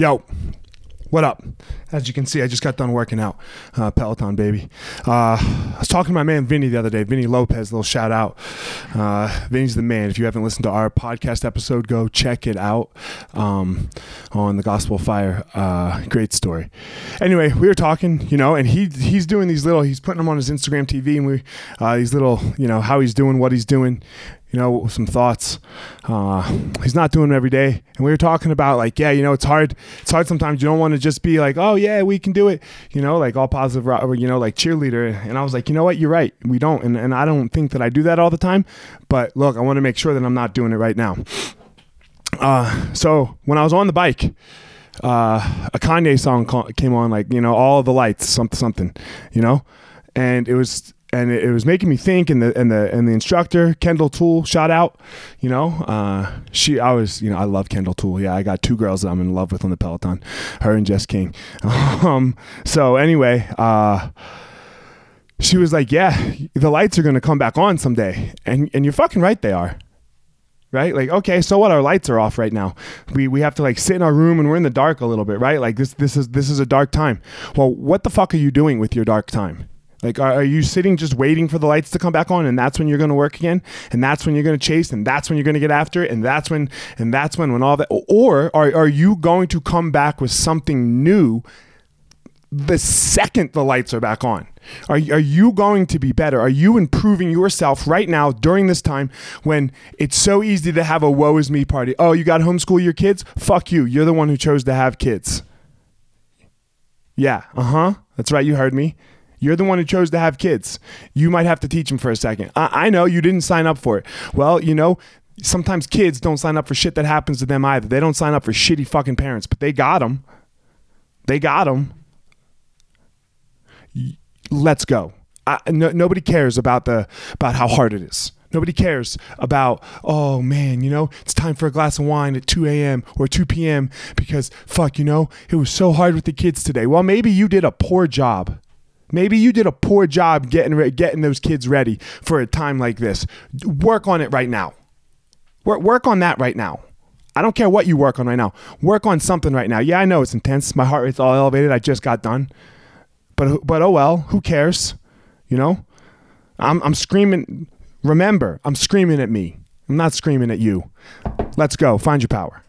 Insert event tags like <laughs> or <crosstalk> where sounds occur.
Yo, what up? As you can see, I just got done working out. Uh, Peloton, baby. Uh, I was talking to my man Vinny the other day. Vinny Lopez, little shout out. Uh, Vinny's the man. If you haven't listened to our podcast episode, go check it out um, on the Gospel Fire. Uh, great story. Anyway, we were talking, you know, and he he's doing these little. He's putting them on his Instagram TV, and we uh, these little, you know, how he's doing, what he's doing you know, some thoughts. Uh, he's not doing them every day. And we were talking about like, yeah, you know, it's hard. It's hard sometimes. You don't want to just be like, oh yeah, we can do it. You know, like all positive, you know, like cheerleader. And I was like, you know what, you're right. We don't. And, and I don't think that I do that all the time. But look, I want to make sure that I'm not doing it right now. Uh, so when I was on the bike, uh, a Kanye song came on, like you know, all the lights, something, something, you know, and it was and it, was making me think and the and the and the instructor Kendall Toole shot out you know uh, she I was you know I love Kendall Toole. Yeah I got two girls that I'm in love with on the Peloton her and Jess King. <laughs> Um, so anyway uh, she was like yeah the lights are gonna come back on someday and and you're fucking right they are right? Like okay so what? Our lights are off right now. We we have to like sit in our room and we're in the dark a little bit right? Like this this is this is a dark time. Well what the fuck are you doing with your dark time like, are, you sitting just waiting for the lights to come back on, and that's when you're going to work again, and that's when you're going to chase, and that's when you're going to get after it, and that's when, and that's when, when all that, or are are you going to come back with something new the second the lights are back on? Are, are you going to be better? Are you improving yourself right now during this time when it's so easy to have a woe is me party? Oh, you got homeschool your kids? Fuck you. You're the one who chose to have kids. Yeah, uh huh. That's right. You heard me. You're the one who chose to have kids. You might have to teach them for a second. I, I know you didn't sign up for it. Well, you know, sometimes kids don't sign up for shit that happens to them either. They don't sign up for shitty fucking parents, but they got them. They got them. Let's go. I, no, nobody cares about the about how hard it is. Nobody cares about, oh man, you know, it's time for a glass of wine at 2 a.m. or 2 p.m. because, fuck, you know, it was so hard with the kids today. Well, maybe you did a poor job Maybe you did a poor job getting re- getting those kids ready for a time like this. Work on it right now. Work work on that right now. I don't care what you work on right now. Work on something right now. Yeah, I know it's intense. My heart rate's all elevated. I just got done. But but oh well, who cares? You know? I'm I'm screaming remember, I'm screaming at me. I'm not screaming at you. Let's go. Find your power.